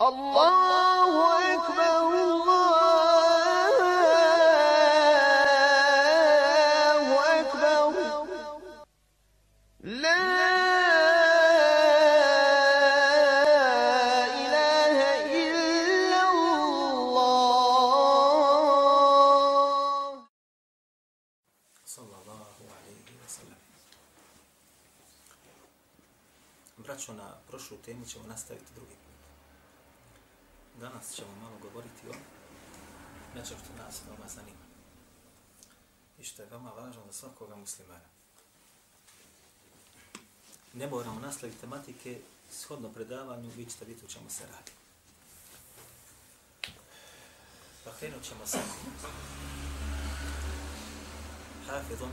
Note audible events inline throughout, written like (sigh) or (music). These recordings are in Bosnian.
الله أكبر الله أكبر لا إله إلا الله sallallahu alaihi wa sallam. Braćo, na prošlu temu ćemo nastaviti drugi put. Danas ćemo malo govoriti o nečem što nas veoma zanima. I što je veoma važno za svakoga muslimana. Ne moramo nastaviti tematike shodno predavanju, vi ćete vidjeti u čemu se radi. Pa krenut ćemo sa Hafidom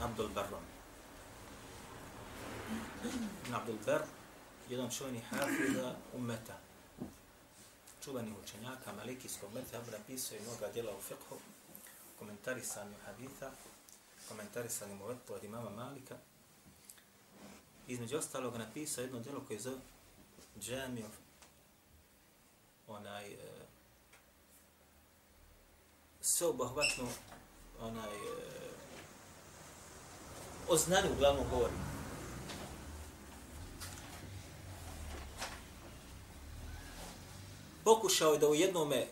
Abdul Barrom. Abdul Bar, jedan čovjeni hafida ummeta, čuveni učenjaka malikijskog meta, napisao je mnoga djela u fiqhu, komentarisanju haditha, komentarisanju muvetu od imama Malika. Između ostalog napisao jedno djelo koje zove Džamio, onaj, e, sveobuhvatno, onaj, e, o znanju uglavnom govori. Pokušao je da u jednome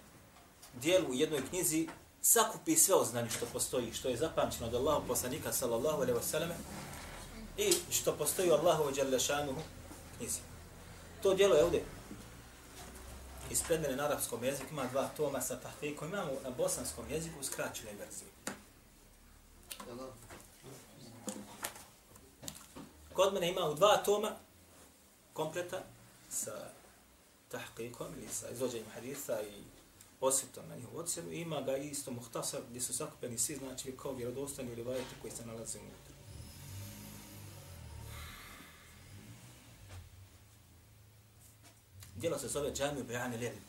dijelu, u jednoj knjizi, sakupi sve o znanju što postoji, što je zapamćeno od Allahom poslanika sallallahu alaihi wasallam i što postoji u Allahu šanuhu knjizi. To dijelo je ovdje ispred mene na arapskom jeziku, ima dva toma sa tahfikom, imamo na bosanskom jeziku u skraćenoj verziji. Kod mene ima u dva toma kompleta sa tahqiqom ili sa izvođenjem haditha i osvetom na njihovu ocjenu. Ima ga isto muhtasar gdje su sakupeni svi znači kao vjerodostani vajete koji se nalaze unutra. Djelo se zove Džamiju Bejani Ljevi.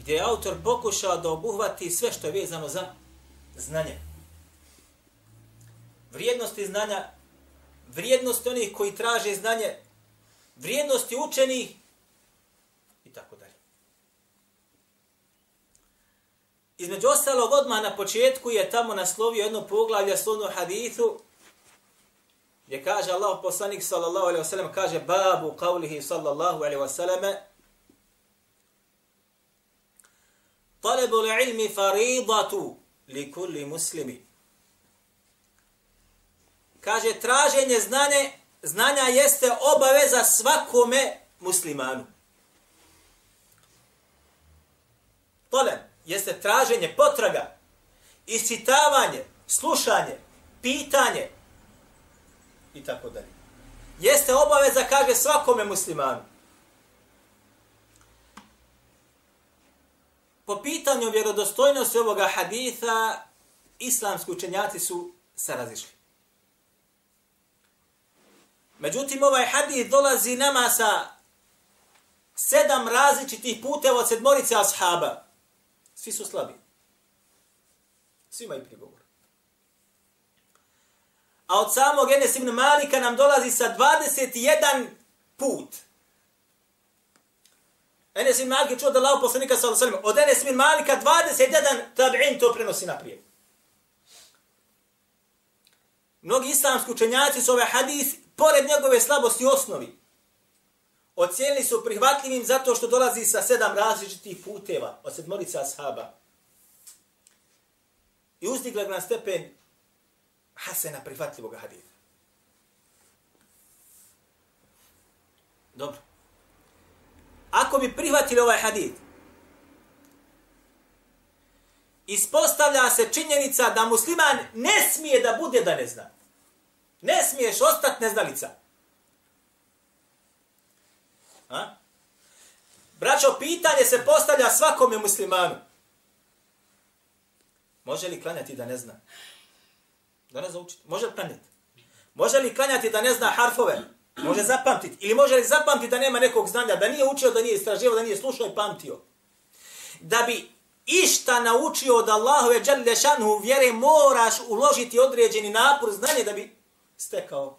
Gdje je autor pokušao da obuhvati sve što je vezano za znanje vrijednosti znanja, vrijednosti onih koji traže znanje, vrijednosti učenih i tako dalje. Između ostalog, odmah na početku je tamo naslovio jedno poglavlje slovnu hadithu, gdje kaže Allah poslanik sallallahu alaihi wasallam, kaže babu qavlihi sallallahu alaihi wasallam, Talebu ilmi faridatu li kulli muslimi. Kaže, traženje znanje, znanja jeste obaveza svakome muslimanu. Tolem, jeste traženje, potraga, iscitavanje, slušanje, pitanje i tako dalje. Jeste obaveza, kaže, svakome muslimanu. Po pitanju vjerodostojnosti ovoga haditha, islamski učenjaci su se razišli. Međutim, ovaj hadith dolazi nama sa sedam različitih puteva od sedmorice ashaba. Svi su slabi. Svi imaju prigovor. A od samog Enes ibn Malika nam dolazi sa 21 put. Enes ibn Malik je čuo da lao poslanika sa Al-Salim. Od Enes ibn Malika 21 tab'in to prenosi naprijed. Mnogi islamski učenjaci su ovaj hadis pored njegove slabosti osnovi, ocijenili su prihvatljivim zato što dolazi sa sedam različitih puteva od sedmorica ashaba. I uzdigla ga na stepen Hasena prihvatljivog haditha. Dobro. Ako bi prihvatili ovaj hadith, ispostavlja se činjenica da musliman ne smije da bude da ne zna. Ne smiješ ostati neznalica. A? Braćo, pitanje se postavlja svakome muslimanu. Može li klanjati da ne zna? Da ne zaučiti. Može li klanjati? Može li klanjati da ne zna harfove? Može zapamtiti. Ili može li zapamtiti da nema nekog znanja, da nije učio, da nije istraživao, da nije slušao i pamtio? Da bi išta naučio od Allahove dželle šanhu vjere, moraš uložiti određeni napor znanje da bi stekao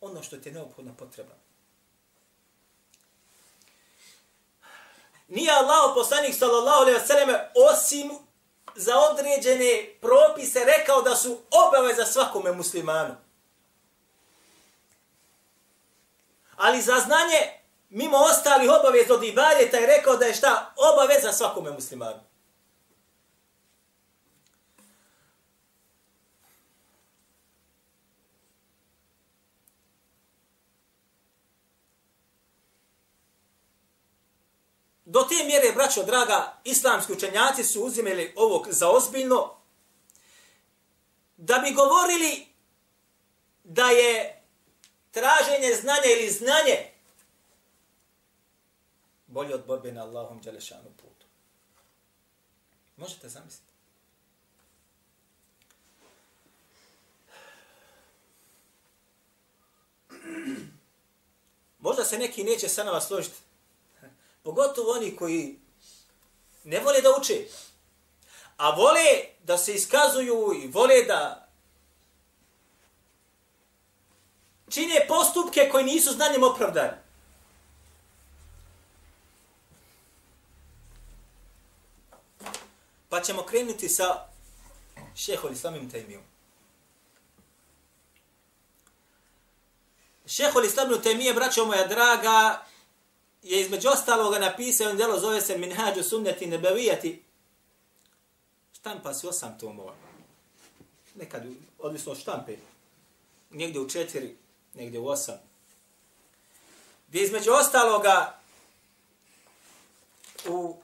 ono što ti je neophodna potreba. Nije Allah poslanik sallallahu alejhi ve selleme osim za određene propise rekao da su obaveza svakome muslimanu. Ali za znanje, mimo ostalih obaveza od ibadeta, je rekao da je šta obaveza svakome muslimanu. Do te mjere, braćo draga, islamski učenjaci su uzimeli ovog za ozbiljno, da bi govorili da je traženje znanja ili znanje bolje od borbe na Allahom Đelešanu putu. Možete zamisliti. Možda se neki neće sa nama složiti, Pogotovo oni koji ne vole da uče, a vole da se iskazuju i vole da čine postupke koji nisu znanjem opravdani. Pa ćemo krenuti sa šehol islamim tajmijom. Šehol islamim tajmije, braćo moja draga, je između ostaloga napisao on djelo zove se Minhađu sunneti nebevijati. Štampa si osam tomova. Nekad, odvisno od štampe. Negdje u četiri, negdje u osam. Gdje između ostaloga u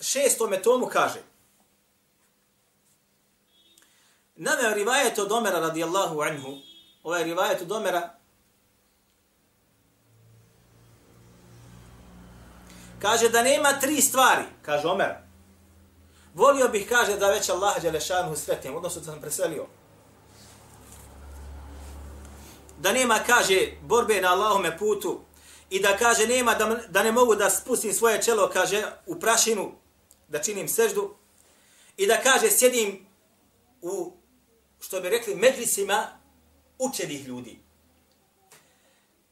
šestome tomu kaže Naveo rivajet od Omera radijallahu anhu, ovaj rivajet od Omera Kaže da nema tri stvari, kaže Omer. Volio bih, kaže, da već Allah Đelešanu sretim, odnosno da sam preselio. Da nema, kaže, borbe na Allahome putu i da kaže nema da, da ne mogu da spustim svoje čelo, kaže, u prašinu, da činim seždu i da kaže, sjedim u, što bi rekli, medlisima učenih ljudi.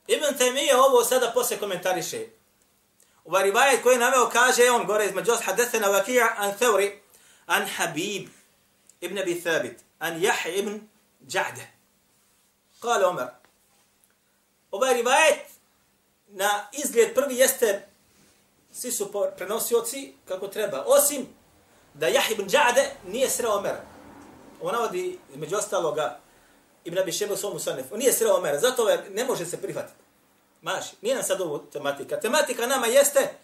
Ibn Taymiye ovo sada posle komentariše. Ovaj rivajet koji je naveo kaže on gore između os hadesena vakija an Thauri an Habib ibn Abi Thabit an Yahya ibn Ja'de. Kale Omer. Ovaj rivajet na izgled prvi jeste svi su prenosioci kako treba. Osim da Yahya ibn Ja'de nije sreo Omera. On navodi među ostaloga Ibn Abi Sheba u svom On Nije sreo Omera, zato ne može se prihvatiti. Maš, nije nam sad ovo tematika. Tematika nama jeste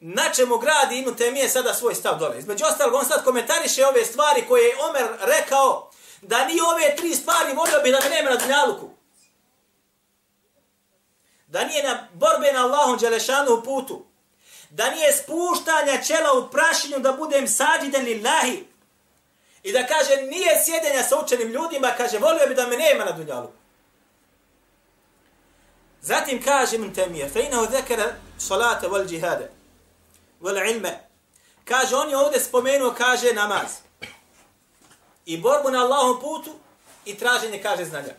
na čemu gradi Ibn Temije sada svoj stav dole. Između ostalog, on sad komentariše ove stvari koje je Omer rekao da ni ove tri stvari volio bi da ga nema na dunjaluku. Da nije na borbe na Allahom Đelešanu u putu. Da nije spuštanja čela u prašinju da budem sađiden lillahi. I da kaže nije sjedenja sa učenim ljudima, kaže volio bi da me nema na dunjaluku. Zatim kaže Ibn Temije, fe inahu zekera salata wal džihada, wal ilme. Kaže, on je ovdje spomenuo, kaže, namaz. I borbu na Allahom putu i traženje, kaže, znanja.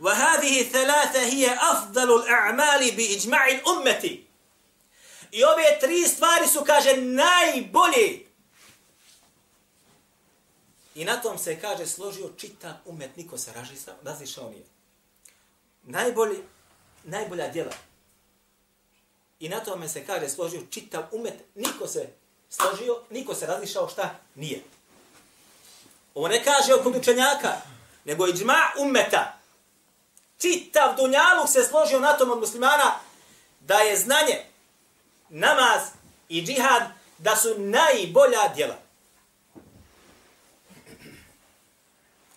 وهذه الثلاثة هي أفضل الأعمال بإجماع الأمة. I ove tri stvari su, kaže, najbolje. I na tom se, kaže, složio čita umet, niko se razišao nije najbolji, najbolja djela. I na tome se kaže složio čitav umet, niko se složio, niko se razišao šta nije. Ovo ne kaže oko učenjaka, nego i džma umeta. Čitav dunjaluk se složio na tom od muslimana da je znanje, namaz i džihad da su najbolja djela.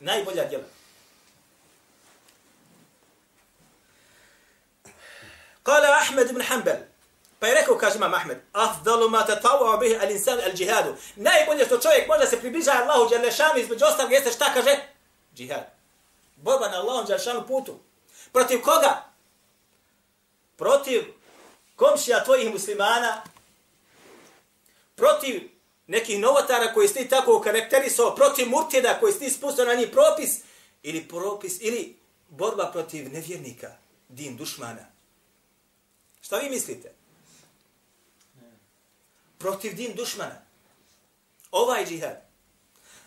Najbolja djela. Kale Ahmed ibn Hanbal. Pa je rekao, kaže imam Ahmed, afdalu ma tatawao bihi al insan al džihadu. Najbolje što čovjek može se približa Allahu Đalešanu između ostalog jeste šta kaže? Džihad. Borba na Allahom Đalešanu putu. Protiv koga? Protiv komšija tvojih muslimana, protiv nekih novotara koji ste tako karakterisao, protiv murtida koji ste spustio na njih propis, ili propis, ili borba protiv nevjernika, din dušmana Šta vi mislite? Protiv din dušmana. Ovaj džihad.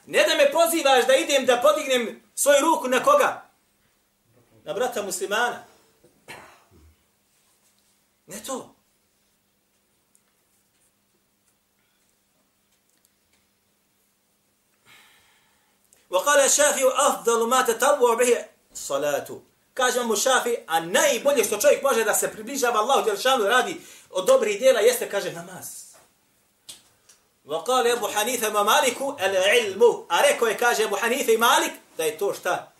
Ne da me pozivaš da idem da podignem svoju ruku na koga? Na brata muslimana. Ne to. وقال الشافعي أفضل ما تطوع به الصلاة kaže mu šafi, a najbolje što čovjek može da se približava Allahu Đelšanu radi od dobrih djela jeste, kaže, namaz. Wa kale Ebu Hanife ma Maliku, el ilmu. A rekao je, kaže Ebu Hanife i Malik, da je to šta?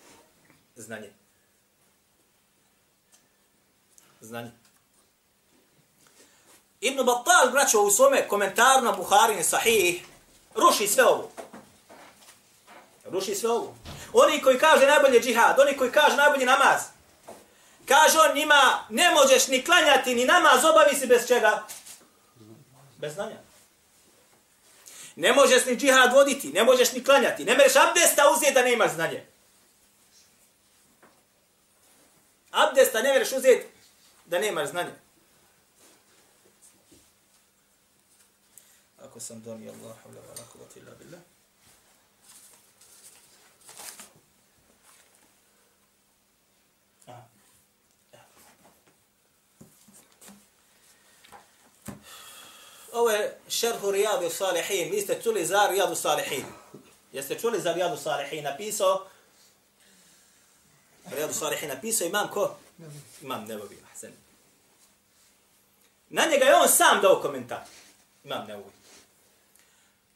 Znanje. Znanje. Ibn Battal, braćo, u svome komentaru na Buharin sahih, ruši sve ovo. Ruši sve ovo. Oni koji kaže najbolje džihad, oni koji kaže najbolji namaz, kaže on njima, ne možeš ni klanjati, ni namaz, obavi si bez čega? Bez znanja. Ne možeš ni džihad voditi, ne možeš ni klanjati, ne mereš abdesta uzeti da nemaš znanje. Abdesta ne mereš uzeti da nemaš znanje. Ako sam donio Allah, hvala, hvala, hvala, hvala, Ovo je šerhu Rijadu Salihin. Vi ste čuli za Rijadu Salihin. Jeste čuli za Rijadu Salihin napisao? Rijadu Salihin napisao imam ko? Imam Nevovi. Na njega je on sam dao komentar. Imam Nevovi.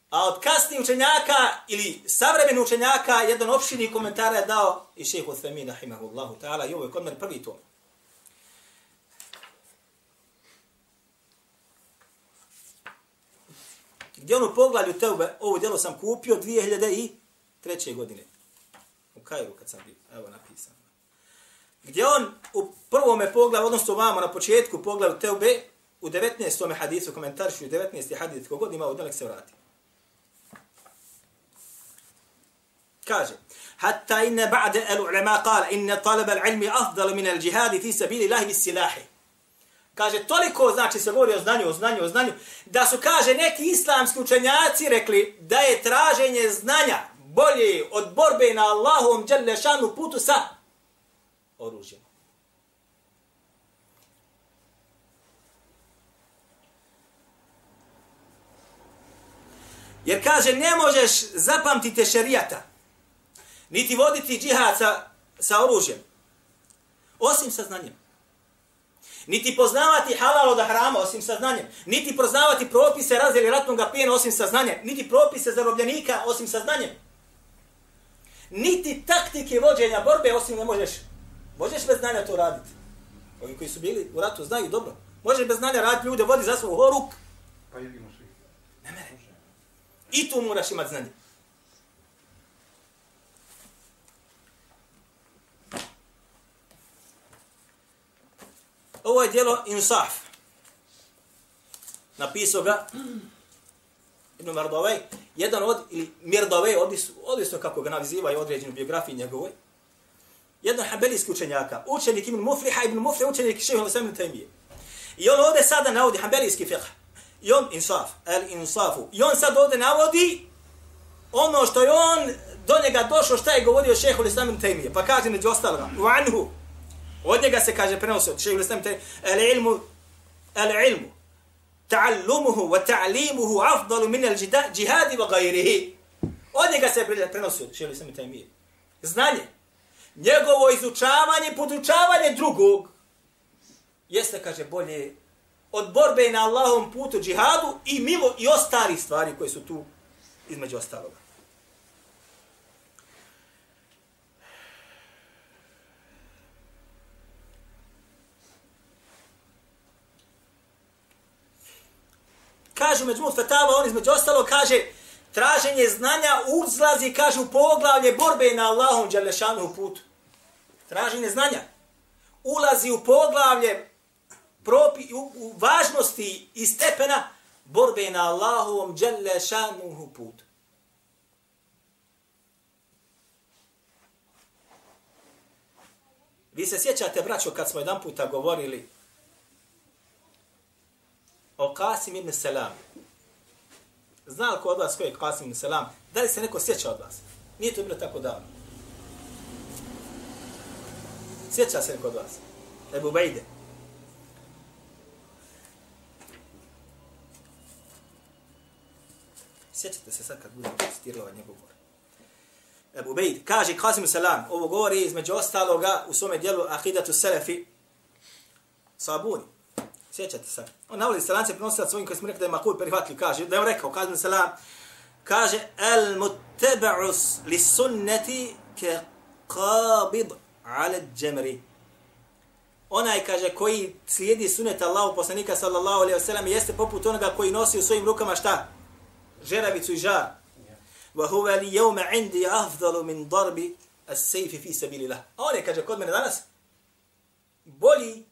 A od kasnijih učenjaka ili savremenih učenjaka jedan opšini komentar je dao i šeho Themina, rahimahullahu ta'ala, i ovo je kod mene prvi tom. Gdje ono poglavlju Teube, ovo djelo sam kupio 2003. godine. U Kairu kad sam bio, evo napisano. Gdje on u prvome poglavlju, odnosno vamo na početku poglavlju Teube, u 19. hadisu, komentaršu u 19. hadis, kogod ima od se vrati. Kaže, hatta inne ba'de el ulema kala, inne talaba al ilmi afdal min al džihadi fi Kaže, toliko, znači, se govori o znanju, o znanju, o znanju, da su, kaže, neki islamski učenjaci rekli da je traženje znanja bolje od borbe na Allahom dželešanu putu sa oružjem. Jer kaže, ne možeš zapamtiti šerijata, niti voditi džihad sa, sa oružjem, osim sa znanjem niti poznavati halal od hrama osim saznanjem, niti poznavati propise razdjeli ratnog plijena osim saznanjem, niti propise zarobljenika osim saznanjem, niti taktike vođenja borbe osim ne možeš. Možeš bez znanja to raditi. Ovi koji su bili u ratu znaju dobro. Možeš bez znanja raditi ljude, vodi za svoj horuk. Pa svi. Ne mere. I tu moraš imati znanje. Ovo je dijelo Insaf. Napisao ga Ibn Mardovej, jedan od, ili Mirdovej, odvisno kako ga nazivaju određenu biografiju njegovoj, jedan hambelijski učenjaka, učenik Ibn Mufliha, Ibn Mufliha, učenik Šehu Lasem Temije. I on ovdje sada navodi hambelijski fiqh. I on, insaf, el insafu. I on sad ovdje navodi ono što je on do njega došao, šta je govorio Šehu Lasem Temije. Pa kaže među ostaloga, u anhu, Od njega se kaže prenosi od šejhu Islam te al ilmu al ilmu ta'allumuhu wa ta'limuhu afdalu min al jihad wa ghayrihi. Od njega se prenosi od šejhu Islam te Znanje. Njegovo izučavanje, podučavanje drugog jeste, kaže, bolje od borbe na Allahovom putu džihadu i mimo i ostali stvari koje su tu između ostaloga. Kažu među mu fetava, on između ostalo kaže, traženje znanja uzlazi, kaže, u poglavlje borbe na Allahom Đalešanu u putu. Traženje znanja ulazi u poglavlje propi, u, u važnosti i stepena borbe na Allahovom Đalešanu putu. Vi se sjećate, braćo, kad smo jedan puta govorili Qasim ibn Salam. Zna li ko od vas ko je Qasim ibn Salam? Da li se neko sjeća od vas? Nije to bilo tako davno. Sjeća se neko od vas? Ebu Bejde. Sjećate se sad kad budemo citirali ovaj njegov govor. Ebu Bejd kaže Qasim Salam, ovo govori između ostaloga u svome dijelu Akidatu Selefi Sabuni. Sjećate se. On navodi se lance prenosila svojim koji smo rekli da je makul prihvatili. Kaže, da je on rekao, kaže selam. Kaže, el mutteba'us li sunneti ke qabid ala džemri. Onaj, kaže, koji slijedi sunnet Allahu poslanika sallallahu alaihi wa sallam, jeste poput onoga koji nosi u svojim rukama šta? Žeravicu i žar. Wa huwa li yawma indi afdalu min darbi as-sayfi fi sabilillah. je, kaže kod mene danas bolji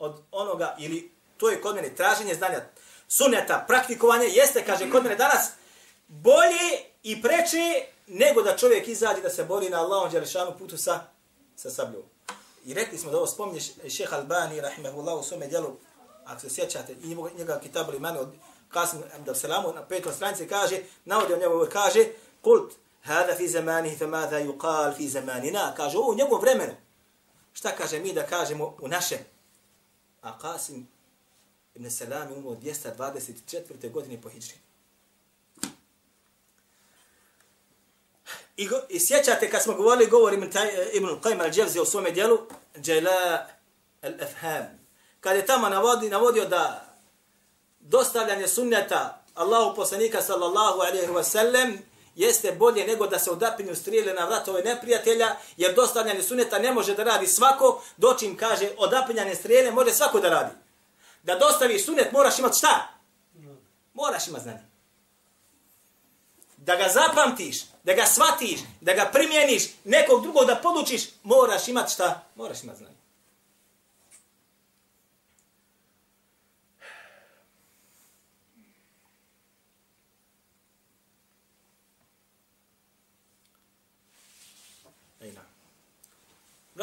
od onoga, ili to je kod mene traženje znanja, suneta, praktikovanje, jeste, kaže, kod mene danas bolje i preče nego da čovjek izađe da se bori na Allahom Đelešanu putu sa, sa sabljom. I rekli smo da ovo spominje šeha Albani, rahimahullah, u svome djelu, ako se sjećate, i njega kitabu imani od Kasim Abdelselamu, na petoj stranici kaže, navodio on njegov kaže, kult, hada fi zamanihi fe mada yuqal fi zamanina, kaže, u njegovom vremenu. Šta kaže mi da kažemo u našem? A Qasim ibn Salam je umro 224. godine po hijri. I, go, I sjećate kad smo govorili govor Ibn, taj, eh, Ibn Qayyim al-Dževzi u svome dijelu, Jala al-Afham. Kad je tamo navodi, navodio da dostavljanje sunneta Allahu poslanika sallallahu alaihi wa sallam jeste bolje nego da se odapinju strijele na vratove neprijatelja, jer dostavljanje suneta ne može da radi svako, dočim kaže odapinjanje strijele može svako da radi. Da dostavi sunet moraš imati šta? Moraš imati znanje. Da ga zapamtiš, da ga shvatiš, da ga primjeniš, nekog drugog da podučiš, moraš imati šta? Moraš imati znanje.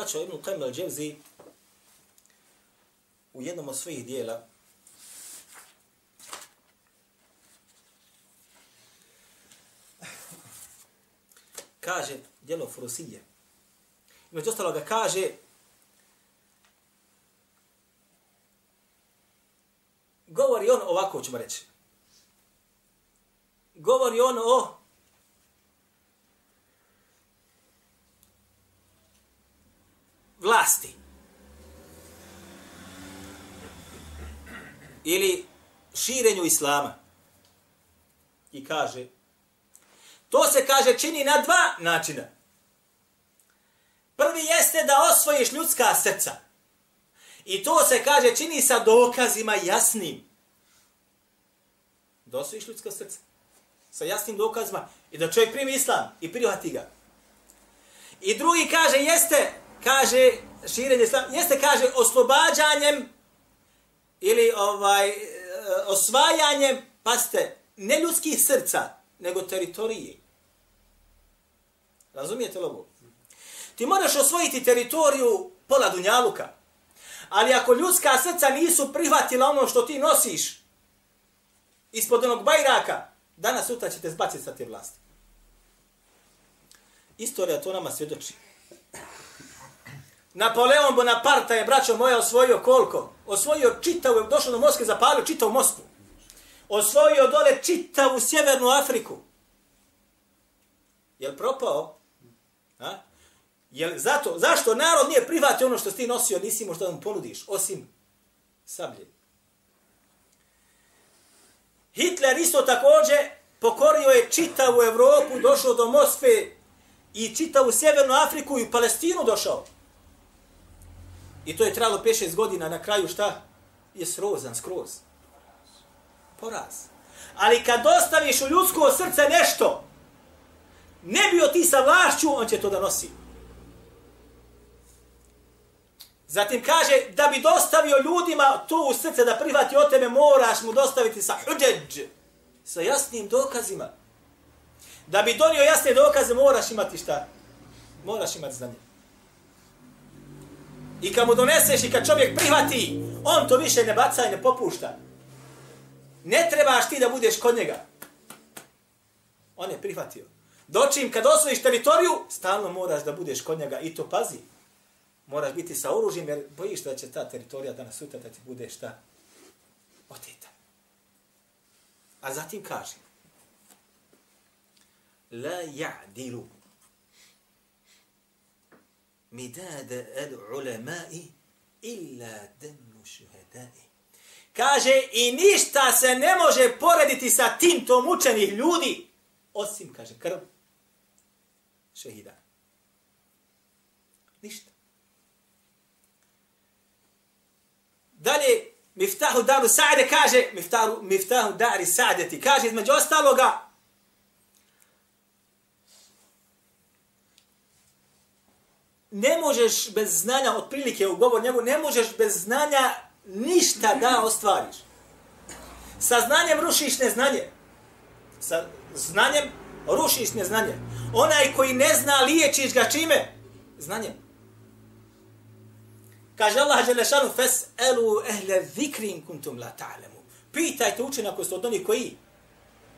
Vraćao Ibn Qajm al-Jawzi u jednom od svojih dijela kaže djelo Furusije. I među ostalo ga kaže govori on ovako ćemo reći. Govori on o vlasti. Ili širenju islama. I kaže, to se kaže čini na dva načina. Prvi jeste da osvojiš ljudska srca. I to se kaže čini sa dokazima jasnim. Da osvojiš ljudska srca. Sa jasnim dokazima. I da čovjek primi islam i prihvati ga. I drugi kaže jeste kaže širenje islama, jeste kaže oslobađanjem ili ovaj eh, osvajanjem, pazite, ne ljudskih srca, nego teritorije. Razumijete li ovo? Ti moraš osvojiti teritoriju pola Dunjaluka. Ali ako ljudska srca nisu prihvatila ono što ti nosiš ispod onog bajraka, danas sutra ćete zbaciti sa te vlasti. Istorija to nama svjedoči. Napoleon Bonaparte je, braćo moje, osvojio koliko? Osvojio čitavu, došao do Moskve, zapalio čitavu Moskvu. Osvojio dole čitavu Sjevernu Afriku. Jel propao? A? Jel zato, zašto narod nije prihvatio ono što ti nosio, nisi možda da mu ponudiš, osim sablje. Hitler isto također pokorio je čitavu Evropu, došao do Moskve i čitavu Sjevernu Afriku i Palestinu došao. I to je trajalo 5-6 godina, na kraju šta? Je srozan, skroz. Poraz. Ali kad ostaviš u ljudsko srce nešto, ne bio ti sa vlašću, on će to da nosi. Zatim kaže, da bi dostavio ljudima to u srce da prihvati od tebe, moraš mu dostaviti sa huđeđ, sa jasnim dokazima. Da bi donio jasne dokaze, moraš imati šta? Moraš imati znanje. I kad mu doneseš i kad čovjek prihvati, on to više ne baca i ne popušta. Ne trebaš ti da budeš kod njega. On je prihvatio. Dočim, kad osvojiš teritoriju, stalno moraš da budeš kod njega. I to pazi. Moraš biti sa oružjem, jer bojiš da će ta teritorija danas sutra da ti bude šta? Oteta. A zatim kaže. La ja'dilu midada al ulemai illa demu šuhedai. Kaže, i ništa se ne može porediti sa tintom učenih ljudi, osim, kaže, krv šehida. Ništa. Dalje, Miftahu Daru Sa'de kaže, Miftahu, Miftahu Dari Sa'deti, kaže između ostaloga, ne možeš bez znanja, otprilike u govor njegov, ne možeš bez znanja ništa da ostvariš. Sa znanjem rušiš neznanje. Sa znanjem rušiš neznanje. Onaj koji ne zna, liječiš ga čime? Znanjem. Kaže Allah Đelešanu, fes elu ehle zikrin kuntum la ta'lemu. Pitajte učenja koji su od onih koji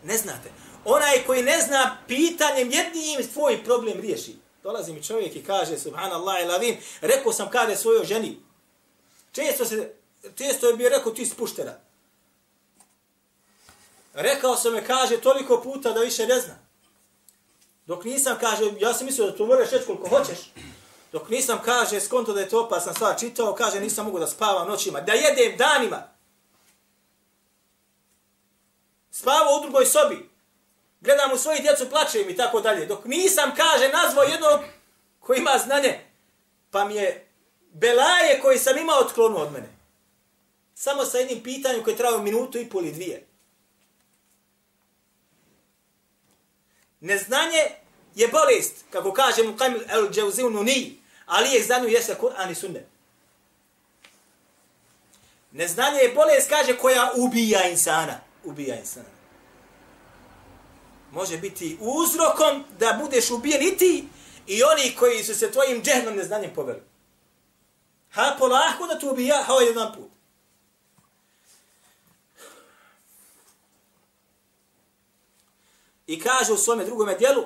ne znate. Onaj koji ne zna, pitanjem jednim svoj problem riješi. Dolazi mi čovjek i kaže, subhanallah ilavim, rekao sam kaže svojoj ženi. Često se, često je bio rekao ti spuštena. Rekao sam me, kaže, toliko puta da više ne zna. Dok nisam, kaže, ja sam mislio da to moraš reći koliko hoćeš. Dok nisam, kaže, skonto da je to opasna stvar, čitao, kaže, nisam mogu da spavam noćima, da jedem danima. Spavao u drugoj sobi. Gledam u svoji djecu, plačem i tako dalje. Dok nisam, kaže, nazvao jednog koji ima znanje, pa mi je belaje koji sam imao otklonu od mene. Samo sa jednim pitanjem koje traju minutu i pol i dvije. Neznanje je bolest, kako kaže mu Kamil el Džavzivnu ni, ali je znanju jeste Kur'an i Sunnet. Neznanje je bolest, kaže, koja ubija insana. Ubija insana. Može biti uzrokom da budeš ubijen i ti i oni koji su se tvojim džehnom neznanjem poveli. Ha polako da tu ubija, ha ovaj jedan put. I kaže u svome drugome dijelu,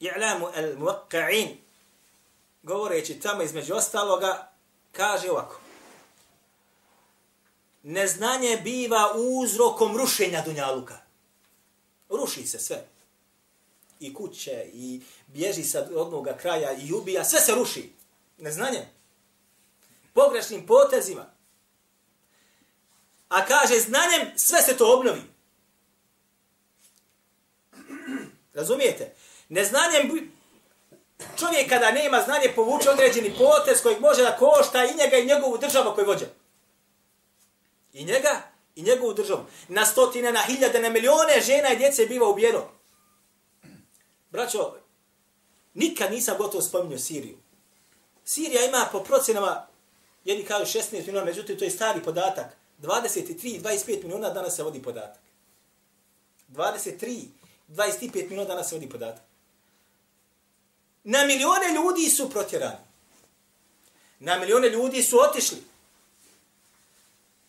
i'lamu al-muwaqqa'in govoreći tamo između ostaloga kaže ovako neznanje biva uzrokom rušenja dunjaluka. Ruši se sve. I kuće i bježi sa odnog kraja i ubija sve se ruši. Neznanje. Pogrešnim potezima. A kaže znanjem sve se to obnovi. Razumijete? Neznanjem čovjek kada nema znanje povuče određeni potez kojeg može da košta i njega i njegovu državu koju vođe. I njega i njegovu državu. Na stotine, na hiljade, na milione žena i djece biva ubijeno. Braćo, nikad nisam gotovo spominio Siriju. Sirija ima po procenama, jedni kažu 16 miliona, međutim to je stari podatak. 23, 25 miliona danas se vodi podatak. 23, 25 miliona danas se vodi podatak. Na milione ljudi su protjerani. Na milione ljudi su otišli.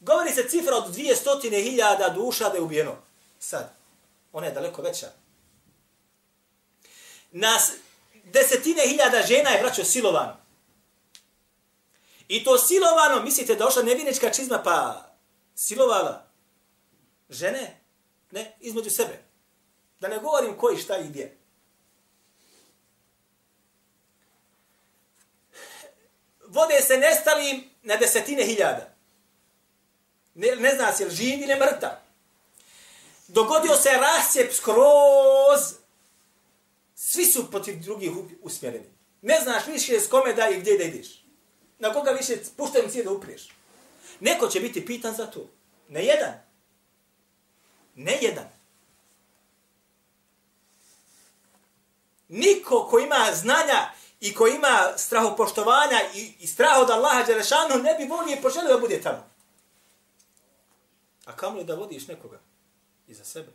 Govori se cifra od 200.000 duša da je ubijeno. Sad. Ona je daleko veća. Na desetine hiljada žena je braćo silovano. I to silovano, mislite, došla nevinička čizma pa silovala žene? Ne, između sebe. Da ne govorim koji šta i gdje. vode se nestalim na desetine hiljada. Ne, ne zna se li živ ili mrtav. Dogodio se rasjep skroz. Svi su protiv drugih usmjereni. Ne znaš više s kome da i gdje da ideš. Na koga više puštajem cijel da upriješ. Neko će biti pitan za to. Ne jedan. Ne jedan. Niko ko ima znanja i ko ima strahopoštovanja i, i strah od Allaha Đelešanu, ne bi volio i poželio da bude tamo. A kamo li da vodiš nekoga iza sebe?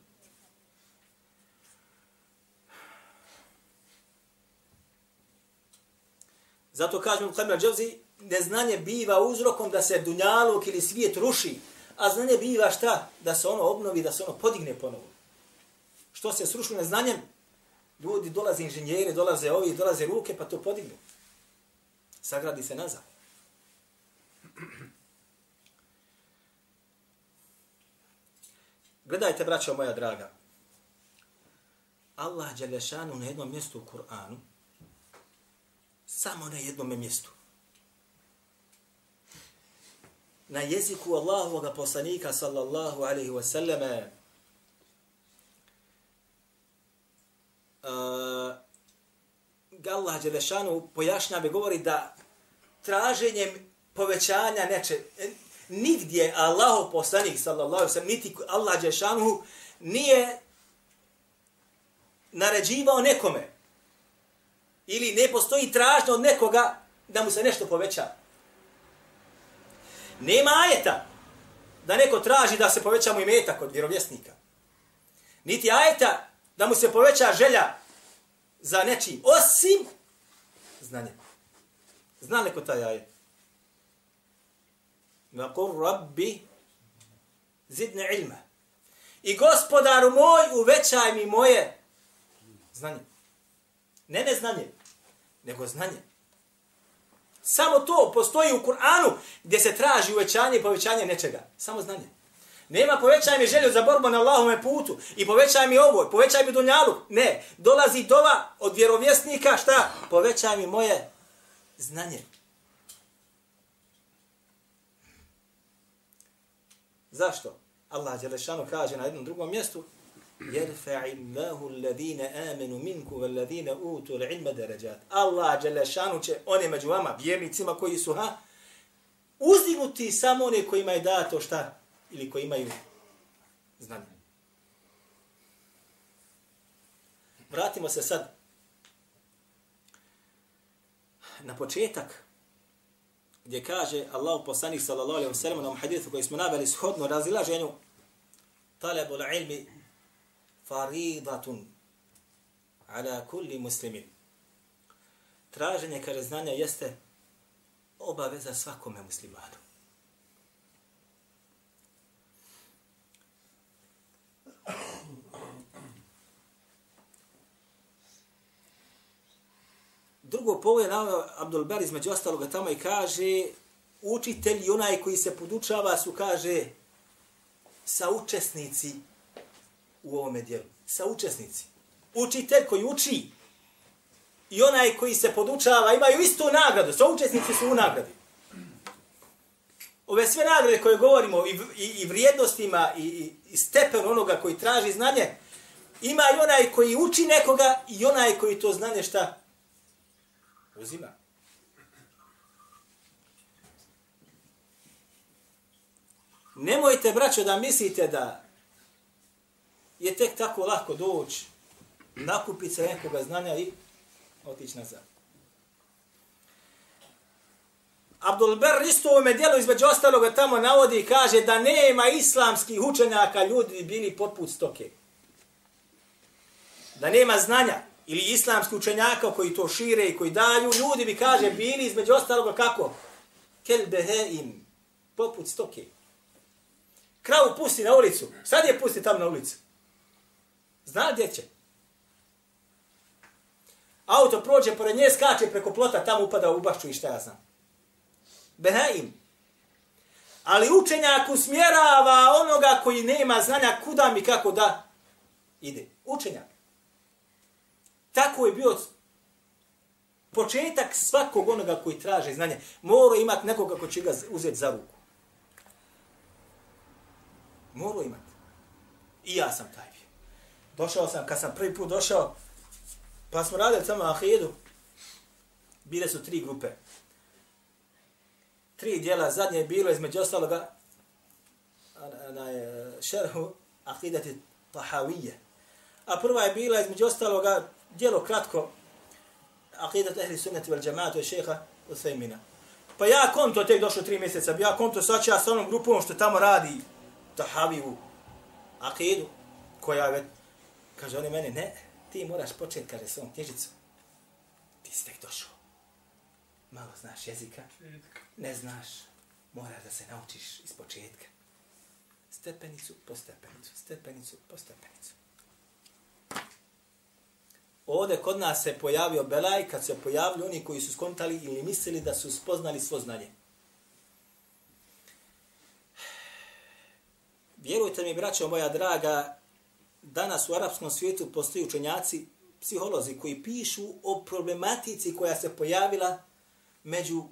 Zato kažem u Kamil Džavzi, neznanje biva uzrokom da se dunjaluk ili svijet ruši, a znanje biva šta? Da se ono obnovi, da se ono podigne ponovo. Što se srušilo neznanjem? Ljudi dolaze inženjeri, dolaze ovi, dolaze ruke, pa to podignu. Sagradi se nazad. Gledajte, braćo moja draga. Allah Đelešanu na jednom mjestu u Kur'anu, samo na jednom mjestu, na jeziku Allahovog poslanika sallallahu alaihi wa sallame, uh, Allah Đelešanu pojašnjava govori da traženjem povećanja neče, nigdje Allahov poslanik sallallahu alaihi wasallam, niti Allah Đešanuhu, nije naređivao nekome ili ne postoji tražno od nekoga da mu se nešto poveća. Nema ajeta da neko traži da se poveća mu imetak od vjerovjesnika. Niti ajeta da mu se poveća želja za nečim, osim znanje. Zna neko taj ajet? Naqur rabbi zidne ilma. I gospodaru moj, uvećaj mi moje znanje. Ne ne znanje, nego znanje. Samo to postoji u Kur'anu gdje se traži uvećanje i povećanje nečega. Samo znanje. Nema povećaj mi želju za borbu na Allahome putu i povećaj mi ovo, povećaj mi dunjalu. Ne, dolazi dova od vjerovjesnika, šta? Povećaj mi moje znanje. Zašto? Allah Đelešanu kaže na jednom drugom mjestu يرفع الله الذين آمنوا منكم والذين أوتوا العلم درجات الله جل شانه će one među vama vjernicima koji su ha uzdignuti samo one koji imaju dato šta ili koji imaju znanje. Vratimo se sad na početak gdje kaže Allah poslanik sallallahu alejhi ve sellem na hadithu koji smo naveli shodno razilaženju talabul ilmi faridatun ala kulli muslimin. Traženje kaže znanja jeste obaveza svakome muslimanu. Drugo polo je navio Abdul Bar između ostaloga tamo i kaže učitelj i onaj koji se podučava su, kaže, saučesnici u ovome dijelu. Saučesnici. Učitelj koji uči i onaj koji se podučava imaju istu nagradu. Saučesnici su u nagradi. Ove sve nagrade koje govorimo i, i, i vrijednostima i, i, i stepen onoga koji traži znanje, ima i onaj koji uči nekoga i onaj koji to znanje šta uzima. Nemojte, braćo, da mislite da je tek tako lako doći, nakupiti se nekoga znanja i otići nazad. Abdul Ber isto u ovome dijelu između ostaloga tamo navodi i kaže da nema islamskih učenjaka ljudi bili poput stoke. Da nema znanja ili islamski učenjaka koji to šire i koji daju, ljudi bi kaže bili između ostaloga kako? Kel beheim, poput stoke. Kravu pusti na ulicu, sad je pusti tamo na ulicu. Zna gdje će. Auto prođe pored nje, skače preko plota, tamo upada u bašću i šta ja znam. Behaim. Ali učenjak usmjerava onoga koji nema znanja kuda mi kako da ide. Učenjak. Tako je bio početak svakog onoga koji traže znanje. Moro imati nekoga ko će ga uzeti za ruku. Moro imati. I ja sam taj došao sam, kad sam prvi put došao, pa smo radili samo ahidu, bile su tri grupe. Tri dijela, zadnje je bilo između ostaloga onaj, e, šerhu ahidati tahavije. A prva je bila između ostaloga djelo kratko ahidat ehli sunnati vel džamaatu i šeha Uthejmina. Pa ja konto tek došlo tri mjeseca, ja konto sad ja sa onom grupom što tamo radi tahaviju akidu, koja je Kaže, oni meni, ne, ti moraš početi, kaže, svom knjižicu. Ti si tek došao. Malo znaš jezika, ne znaš, moraš da se naučiš iz početka. Stepenicu po stepenicu, stepenicu po stepenicu. Ovdje kod nas se pojavio Belaj kad se pojavili oni koji su skontali ili mislili da su spoznali svo znanje. Vjerujte mi, braćo moja draga, danas u arapskom svijetu postoji učenjaci, psiholozi koji pišu o problematici koja se pojavila među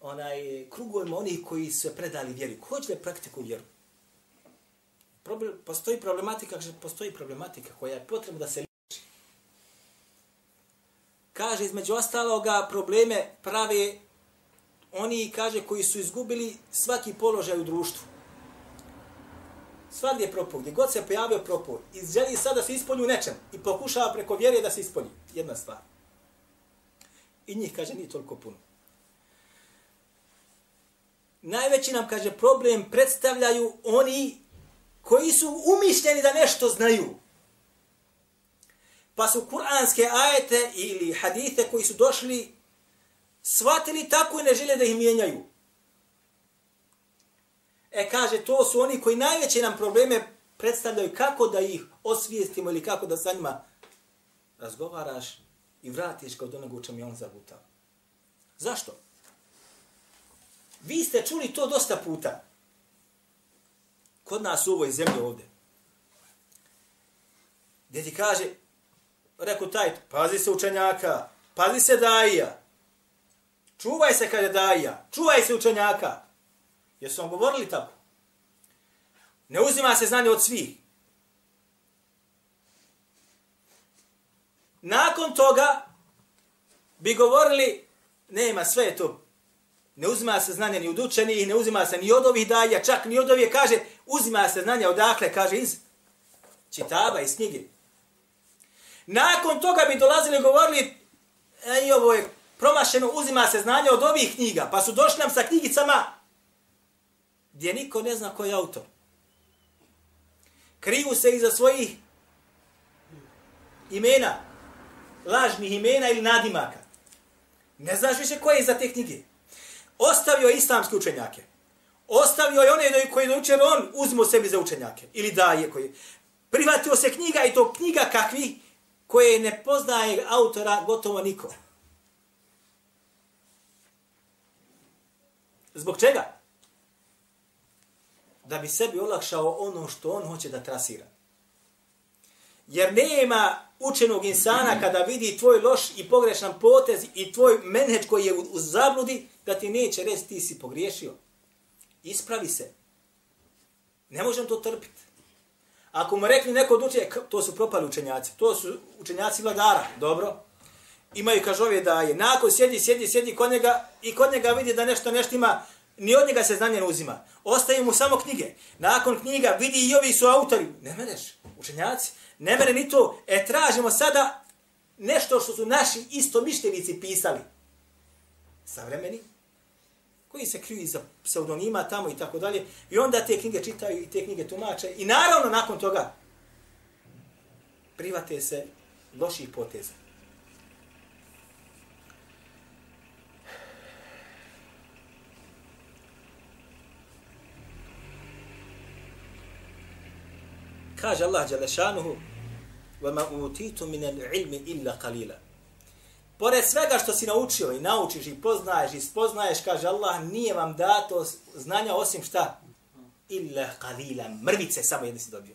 onaj krugovima onih koji su predali vjeru. Ko hoće da praktikuju vjeru? Problem, postoji problematika, postoji problematika koja je potrebna da se. Kaže, između ostaloga, probleme prave oni, kaže, koji su izgubili svaki položaj u društvu. Svagdje je propog, gdje god se pojavio propog i želi sad da se ispolji u nečem i pokušava preko vjere da se ispolji. Jedna stvar. I njih, kaže, nije toliko puno. Najveći nam, kaže, problem predstavljaju oni koji su umišljeni da nešto znaju. Pa su kuranske ajete ili hadite koji su došli shvatili tako i ne žele da ih mijenjaju. E kaže, to su oni koji najveće nam probleme predstavljaju kako da ih osvijestimo ili kako da sa njima razgovaraš i vratiš kod onoga u čem je on zagutao. Zašto? Vi ste čuli to dosta puta. Kod nas u ovoj zemlji ovdje. Gdje ti kaže, rekao taj, pazi se učenjaka, pazi se daija. Čuvaj se kada daija, čuvaj se učenjaka. Jesu vam govorili tako? Ne uzima se znanje od svih. Nakon toga bi govorili, nema sve to. Ne uzima se znanje ni od učenih, ne uzima se ni od ovih daja, čak ni od ovih, kaže, uzima se znanje odakle, kaže, iz čitaba, iz knjige. Nakon toga bi dolazili i govorili, ej, ovo je promašeno, uzima se znanje od ovih knjiga, pa su došli nam sa knjigicama gdje niko ne zna ko je autor. Kriju se iza svojih imena, lažnih imena ili nadimaka. Ne znaš više ko je iza te knjige. Ostavio islamske učenjake. Ostavio je one koji je učer, on uzmo sebi za učenjake. Ili daje koji. Privatio se knjiga i to knjiga kakvi koje ne poznaje autora gotovo niko. Zbog čega? da bi sebi olakšao ono što on hoće da trasira. Jer nema učenog insana kada vidi tvoj loš i pogrešan potez i tvoj menheč koji je u, u zabludi, da ti neće reći ti si pogriješio. Ispravi se. Ne možem to trpiti. Ako mu rekli neko od učenja, to su propali učenjaci, to su učenjaci vladara, dobro. Imaju kažove da je nakon sjedi, sjedi, sjedi kod njega i kod njega vidi da nešto nešto ima, ni od njega se znanje ne uzima. Ostaje mu samo knjige. Nakon knjiga vidi i ovi su autori. Ne meneš, učenjaci. Ne mene ni to. E, tražimo sada nešto što su naši istomišljenici pisali. Savremeni Koji se kriju iza pseudonima tamo i tako dalje. I onda te knjige čitaju i te knjige tumače. I naravno nakon toga private se loših poteza. Kaže Allah Đalešanuhu وَمَا أُوتِيتُ مِنَ الْعِلْمِ إِلَّا قَلِيلًا Pored svega što si naučio i naučiš i poznaješ i spoznaješ, kaže Allah, nije vam dato znanja osim šta? Illa qalila, mrvice samo jedni si dobio.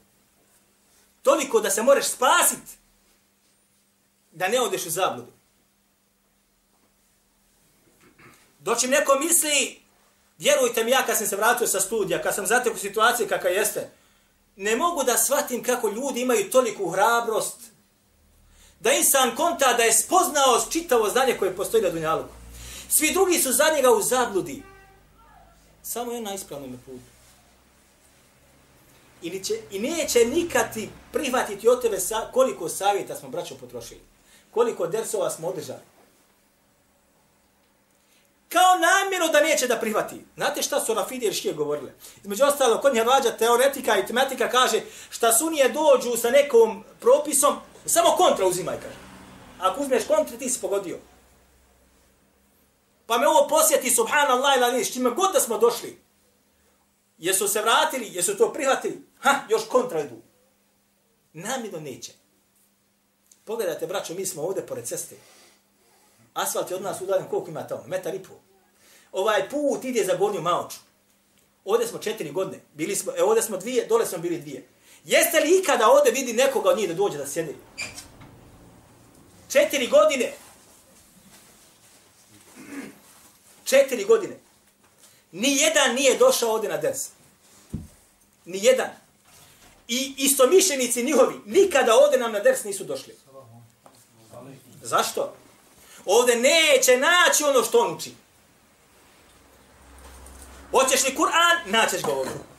Toliko da se moreš spasit da ne odeš u zabludu. Dočim neko misli, vjerujte mi ja kad sam se vratio sa studija, kad sam zatekao situaciju kakva jeste, ne mogu da shvatim kako ljudi imaju toliku hrabrost da insan konta da je spoznao čitavo znanje koje postoji na Dunjaluku. Svi drugi su za njega u zabludi. Samo je na ispravnom putu. I, neće, I neće nikad ti prihvatiti od tebe sa, koliko savjeta smo braćo potrošili. Koliko dersova smo održali kao namjerno da neće da prihvati. Znate šta su Rafidi i Šije govorile? Između ostalo, kod nje rađa teoretika i tematika kaže šta sunije dođu sa nekom propisom, samo kontra uzimaj, kaže. Ako uzmeš kontra, ti si pogodio. Pa me ovo posjeti, subhanallah, ili niš, čime god da smo došli. Jesu se vratili, jesu to prihvatili? Ha, još kontra idu. Namjerno neće. Pogledajte, braćo, mi smo ovdje pored ceste. Asfalt je od nas udaljen, koliko ima tamo? Metar i pol. Ovaj put ide za gornju maoču. Ovdje smo četiri godine. Bili smo, e, ovdje smo dvije, dole smo bili dvije. Jeste li ikada ovdje vidi nekoga od njih da dođe da sjedi? Četiri godine. Četiri godine. Ni jedan nije došao ovdje na ders. Ni jedan. I istomišljenici njihovi nikada ovdje nam na ders nisu došli. Zašto? Ovdje neće naći ono što on uči. Hoćeš li Kur'an? Naćeš ga ovdje.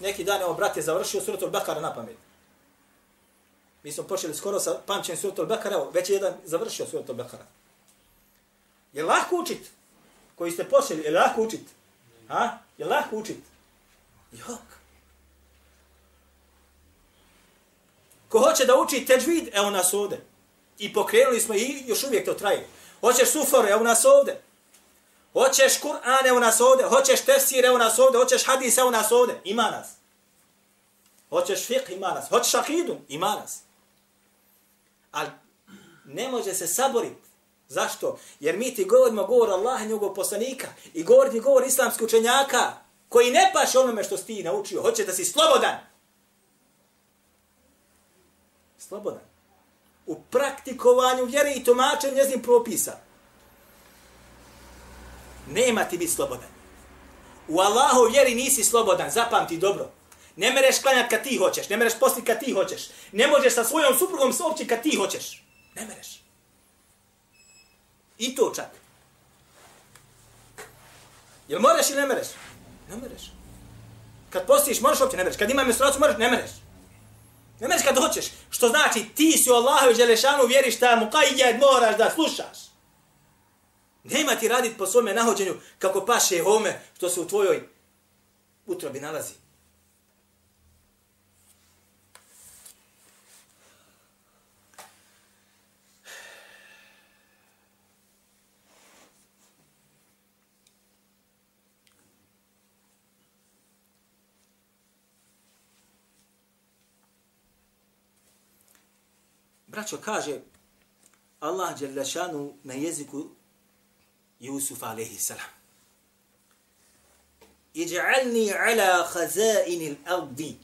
Neki dan, evo, brat je završio suratul Bekara na pamet. Mi smo počeli skoro sa pamćenjem suratul Bekara, evo, već je jedan završio suratul Bekara. Je lako učit? Koji ste počeli, je lako učit? Ha? Je lako učit? Jok. Ko hoće da uči teđvid, evo nas ovde. I pokrenuli smo i još uvijek to traje. Hoćeš sufor, evo nas ovde. Hoćeš Kur'an, evo nas ovde. Hoćeš tefsir, evo nas ovde. Hoćeš hadis, evo nas ovde. Ima nas. Hoćeš fiqh, ima nas. Hoćeš akidu, ima nas. Ali ne može se saboriti. Zašto? Jer mi ti govorimo govor Allaha i njegovog poslanika i govor ti govor islamskih učenjaka koji ne paš onome što si ti naučio. Hoće da si slobodan. Slobodan. U praktikovanju vjere i tumačenju njezin propisa. Nema ti biti slobodan. U Allahu vjeri nisi slobodan, zapamti dobro. Ne mereš klanjati kad ti hoćeš, ne mereš postiti kad ti hoćeš. Ne možeš sa svojom suprugom sopći kad ti hoćeš. Ne mereš. I to čak. Jel moreš ili ne mereš? Ne mereš. Kad postiš, možeš uopće ne mereš. Kad ima menstruaciju, možeš, ne mereš. Ne mereš kad hoćeš. Što znači, ti si u Allahu i Želešanu vjeriš šta mu kaj moraš da slušaš. Nema ti radit po svome nahođenju kako paše home što se u tvojoj utrobi nalazi. Braćo kaže Allah Đerlešanu na jeziku Jusuf alaihi salam. Iđa'alni ala hazainil ardi.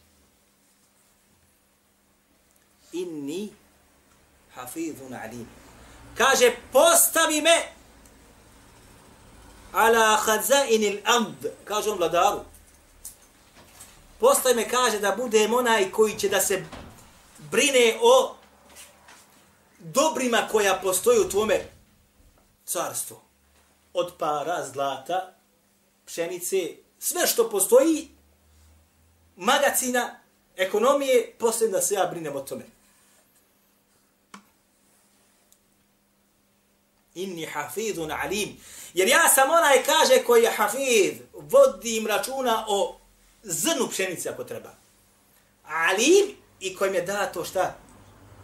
Inni hafidhun alim. Kaže, postavi me ala hazainil ard. Kaže on vladaru. Postavi me, kaže, da budem onaj koji će da se brine o dobrima koja postoji u tvome carstvu od para, zlata, pšenice, sve što postoji, magacina, ekonomije, poslije da se ja brinem o tome. Inni hafidun alim. Jer ja sam onaj kaže koji je hafid, vodim računa o zrnu pšenice ako treba. Alim i kojim mi je dato šta?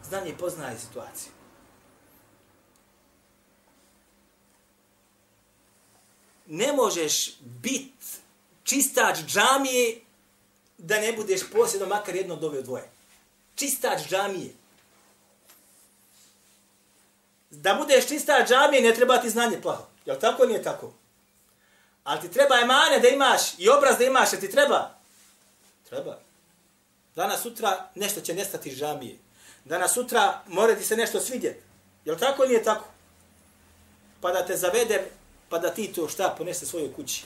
Znanje poznaje situaciju. Ne možeš bit čistač džamije da ne budeš posjedno makar jedno od ove dvoje. Čistač džamije. Da budeš čistač džamije ne treba ti znanje plaho. Jel tako nije tako? Ali ti treba emane da imaš i obraz da imaš, jer ti treba? Treba. Danas sutra nešto će nestati džamije. Danas sutra mora ti se nešto svidjeti. Jel tako ili nije tako? Pa da te zavede pa da ti to šta ponese svojoj kući.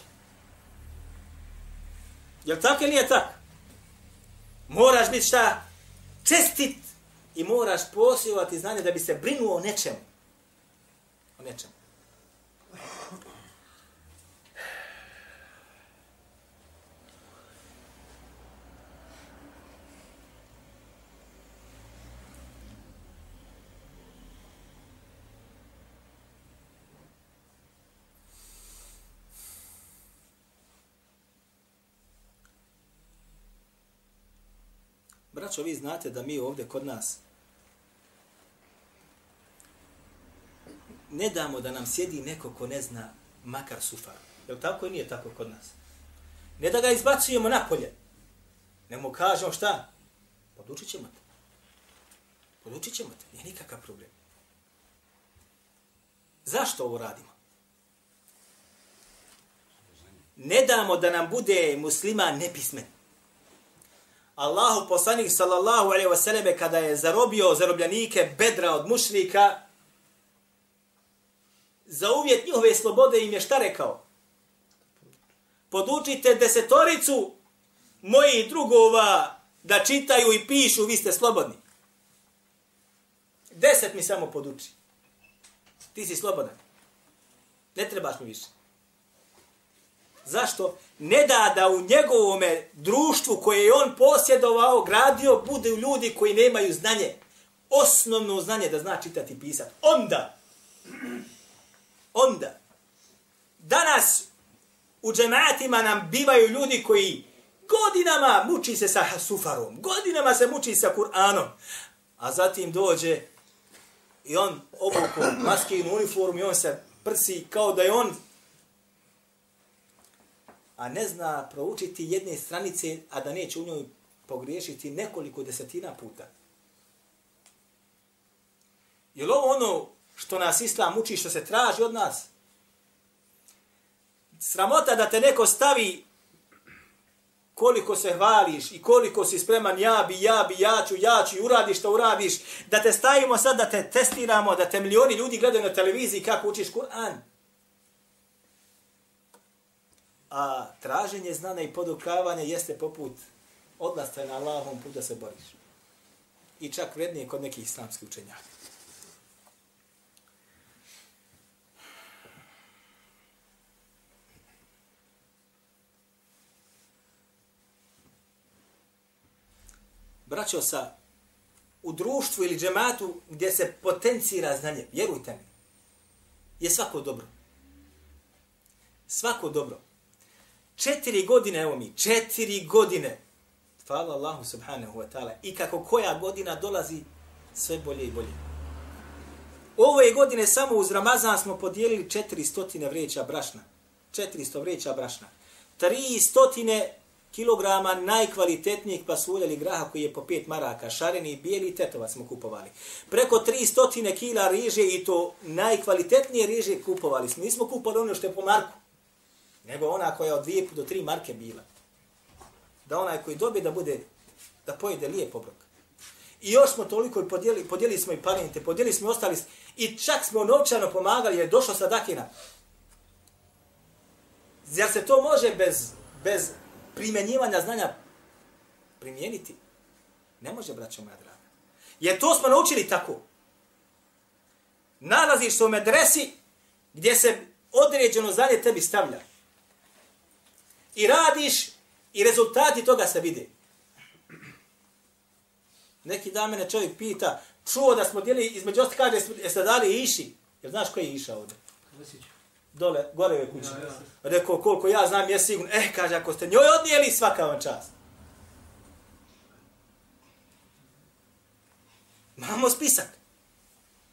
Jel tako ili je tako? Moraš biti šta? Čestit i moraš posjevati znanje da bi se brinuo o nečemu. O nečemu. Znači, Braćo, vi znate da mi ovdje kod nas ne damo da nam sjedi neko ko ne zna makar sufar. Je tako i nije tako kod nas? Ne da ga izbacujemo napolje. Ne mu kažemo šta? Podučit ćemo te. Podučit ćemo te. Nije nikakav problem. Zašto ovo radimo? Ne damo da nam bude muslima nepismen. Allahu poslanik sallallahu alejhi ve selleme kada je zarobio zarobljanike bedra od mušrika za uvjet njihove slobode im je šta rekao? Podučite desetoricu mojih drugova da čitaju i pišu, vi ste slobodni. Deset mi samo poduči. Ti si slobodan. Ne trebaš mi više. Zašto? Ne da da u njegovome društvu koje je on posjedovao, gradio, bude ljudi koji nemaju znanje. Osnovno znanje da zna čitati i pisati. Onda. Onda. Danas u džematima nam bivaju ljudi koji godinama muči se sa sufarom, godinama se muči sa Kur'anom, a zatim dođe i on obuku maskinu uniformu i on se prsi kao da je on a ne zna proučiti jedne stranice, a da neće u njoj pogriješiti nekoliko desetina puta. Je li ovo ono što nas islam uči, što se traži od nas? Sramota da te neko stavi koliko se hvališ i koliko si spreman, ja bi, ja bi, ja ću, ja ću, uradiš što uradiš, da te stavimo sad, da te testiramo, da te milioni ljudi gledaju na televiziji kako učiš Kur'an. A traženje znanja i podukavanje jeste poput odlaska na Allahom put da se boriš. I čak vrednije kod nekih islamskih učenjaka. braćo sa u društvu ili džematu gdje se potencira znanje, vjerujte mi, je svako dobro. Svako dobro. Četiri godine, evo mi, četiri godine, hvala Allahu subhanahu wa ta'ala, i kako koja godina dolazi, sve bolje i bolje. Ove godine samo uz Ramazan smo podijelili 400 vreća brašna. 400 vreća brašna. 300 kilograma najkvalitetnijeg pasulja ili graha koji je po pet maraka, šareni i bijeli tetovac smo kupovali. Preko 300 kila riže i to najkvalitetnije riže kupovali smo. Nismo kupovali ono što je po marku, nego ona koja je od 2 do 3 marke bila. Da onaj koji dobije da bude, da pojede lijep obrok. I još smo toliko i podijeli, podijeli smo i palijente, podijeli smo i ostali, i čak smo novčano pomagali jer je došlo sadakina. Zar se to može bez, bez primjenjivanja znanja primijeniti? Ne može, braćo moja draga. Jer to smo naučili tako. Nalaziš se u medresi gdje se određeno znanje tebi stavlja. I radiš i rezultati toga se vide. Neki dan mene čovjek pita, čuo da smo dijeli, između osti kaže, jeste dali iši? Jer znaš koji je iša ovdje? Dole, gore je kući. Ja, ja. Rekao, koliko ja znam, je sigurno. Eh, kaže, ako ste njoj odnijeli, svaka vam čast. Imamo spisak.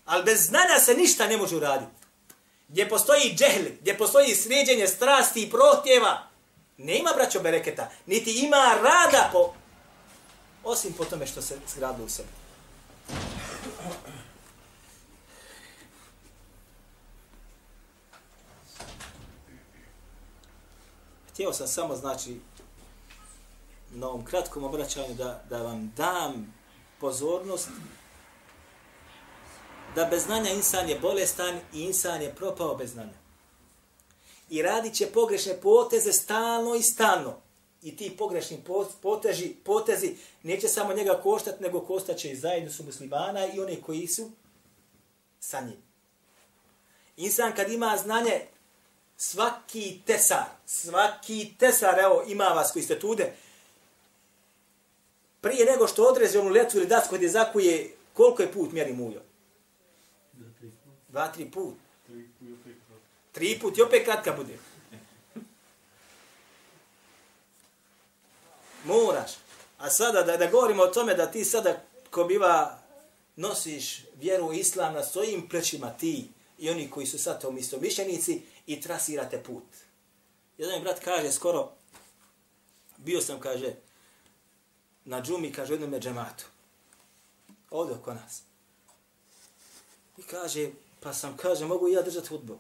Ali bez znanja se ništa ne može uraditi. Gdje postoji džehl, gdje postoji sređenje strasti i protjeva, Nema, braćo bereketa, niti ima rada po, osim po tome što se zgradilo u sebi. htio sam samo, znači, na ovom kratkom obraćanju da, da vam dam pozornost da bez znanja insan je bolestan i insan je propao bez znanja. I radit će pogrešne poteze stalno i stalno. I ti pogrešni poteži, potezi neće samo njega koštati, nego koštaće i zajedno su muslimana i one koji su sa njim. Insan kad ima znanje, svaki tesar, svaki tesar, evo ima vas koji ste tude, prije nego što odreze onu letu ili dasku gdje zakuje, koliko je put mjeri mujo? Dva, tri put. Tri put i opet kratka bude. Moraš. A sada da, da govorimo o tome da ti sada ko biva nosiš vjeru islam na svojim plećima ti, i oni koji su sad u mišljenici i trasirate put. Jedan mi brat kaže skoro, bio sam, kaže, na džumi, kaže, u jednom džematu. Ovdje oko nas. I kaže, pa sam, kaže, mogu i ja držati hudbu.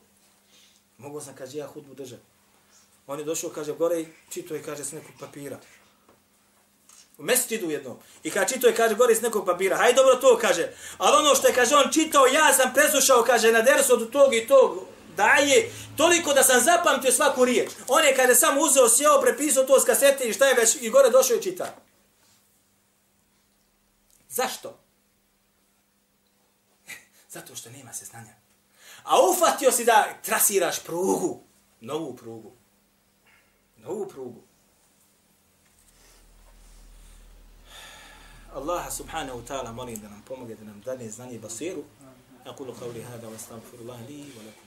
Mogu sam, kaže, ja hudbu držati. On je došao, kaže, gore i čito je, kaže, s nekog papira. U mestidu jednom. I kada čito je, kaže, gore s nekog papira. Hajde dobro to, kaže. Ali ono što je, kaže, on čitao, ja sam preslušao, kaže, na dersu od tog i tog daje, toliko da sam zapamtio svaku riječ. On je, kaže, sam uzeo, sjeo, prepisao to s kasete i šta je već, i gore došao i čita. Zašto? (laughs) Zato što nema se znanja. A ufatio si da trasiraš prugu, novu prugu. Novu prugu. Allah subhanahu wa ta'ala molim da nam pomogne da nam dane znanje basiru. أقول قولي هذا واستغفر الله لي ولكم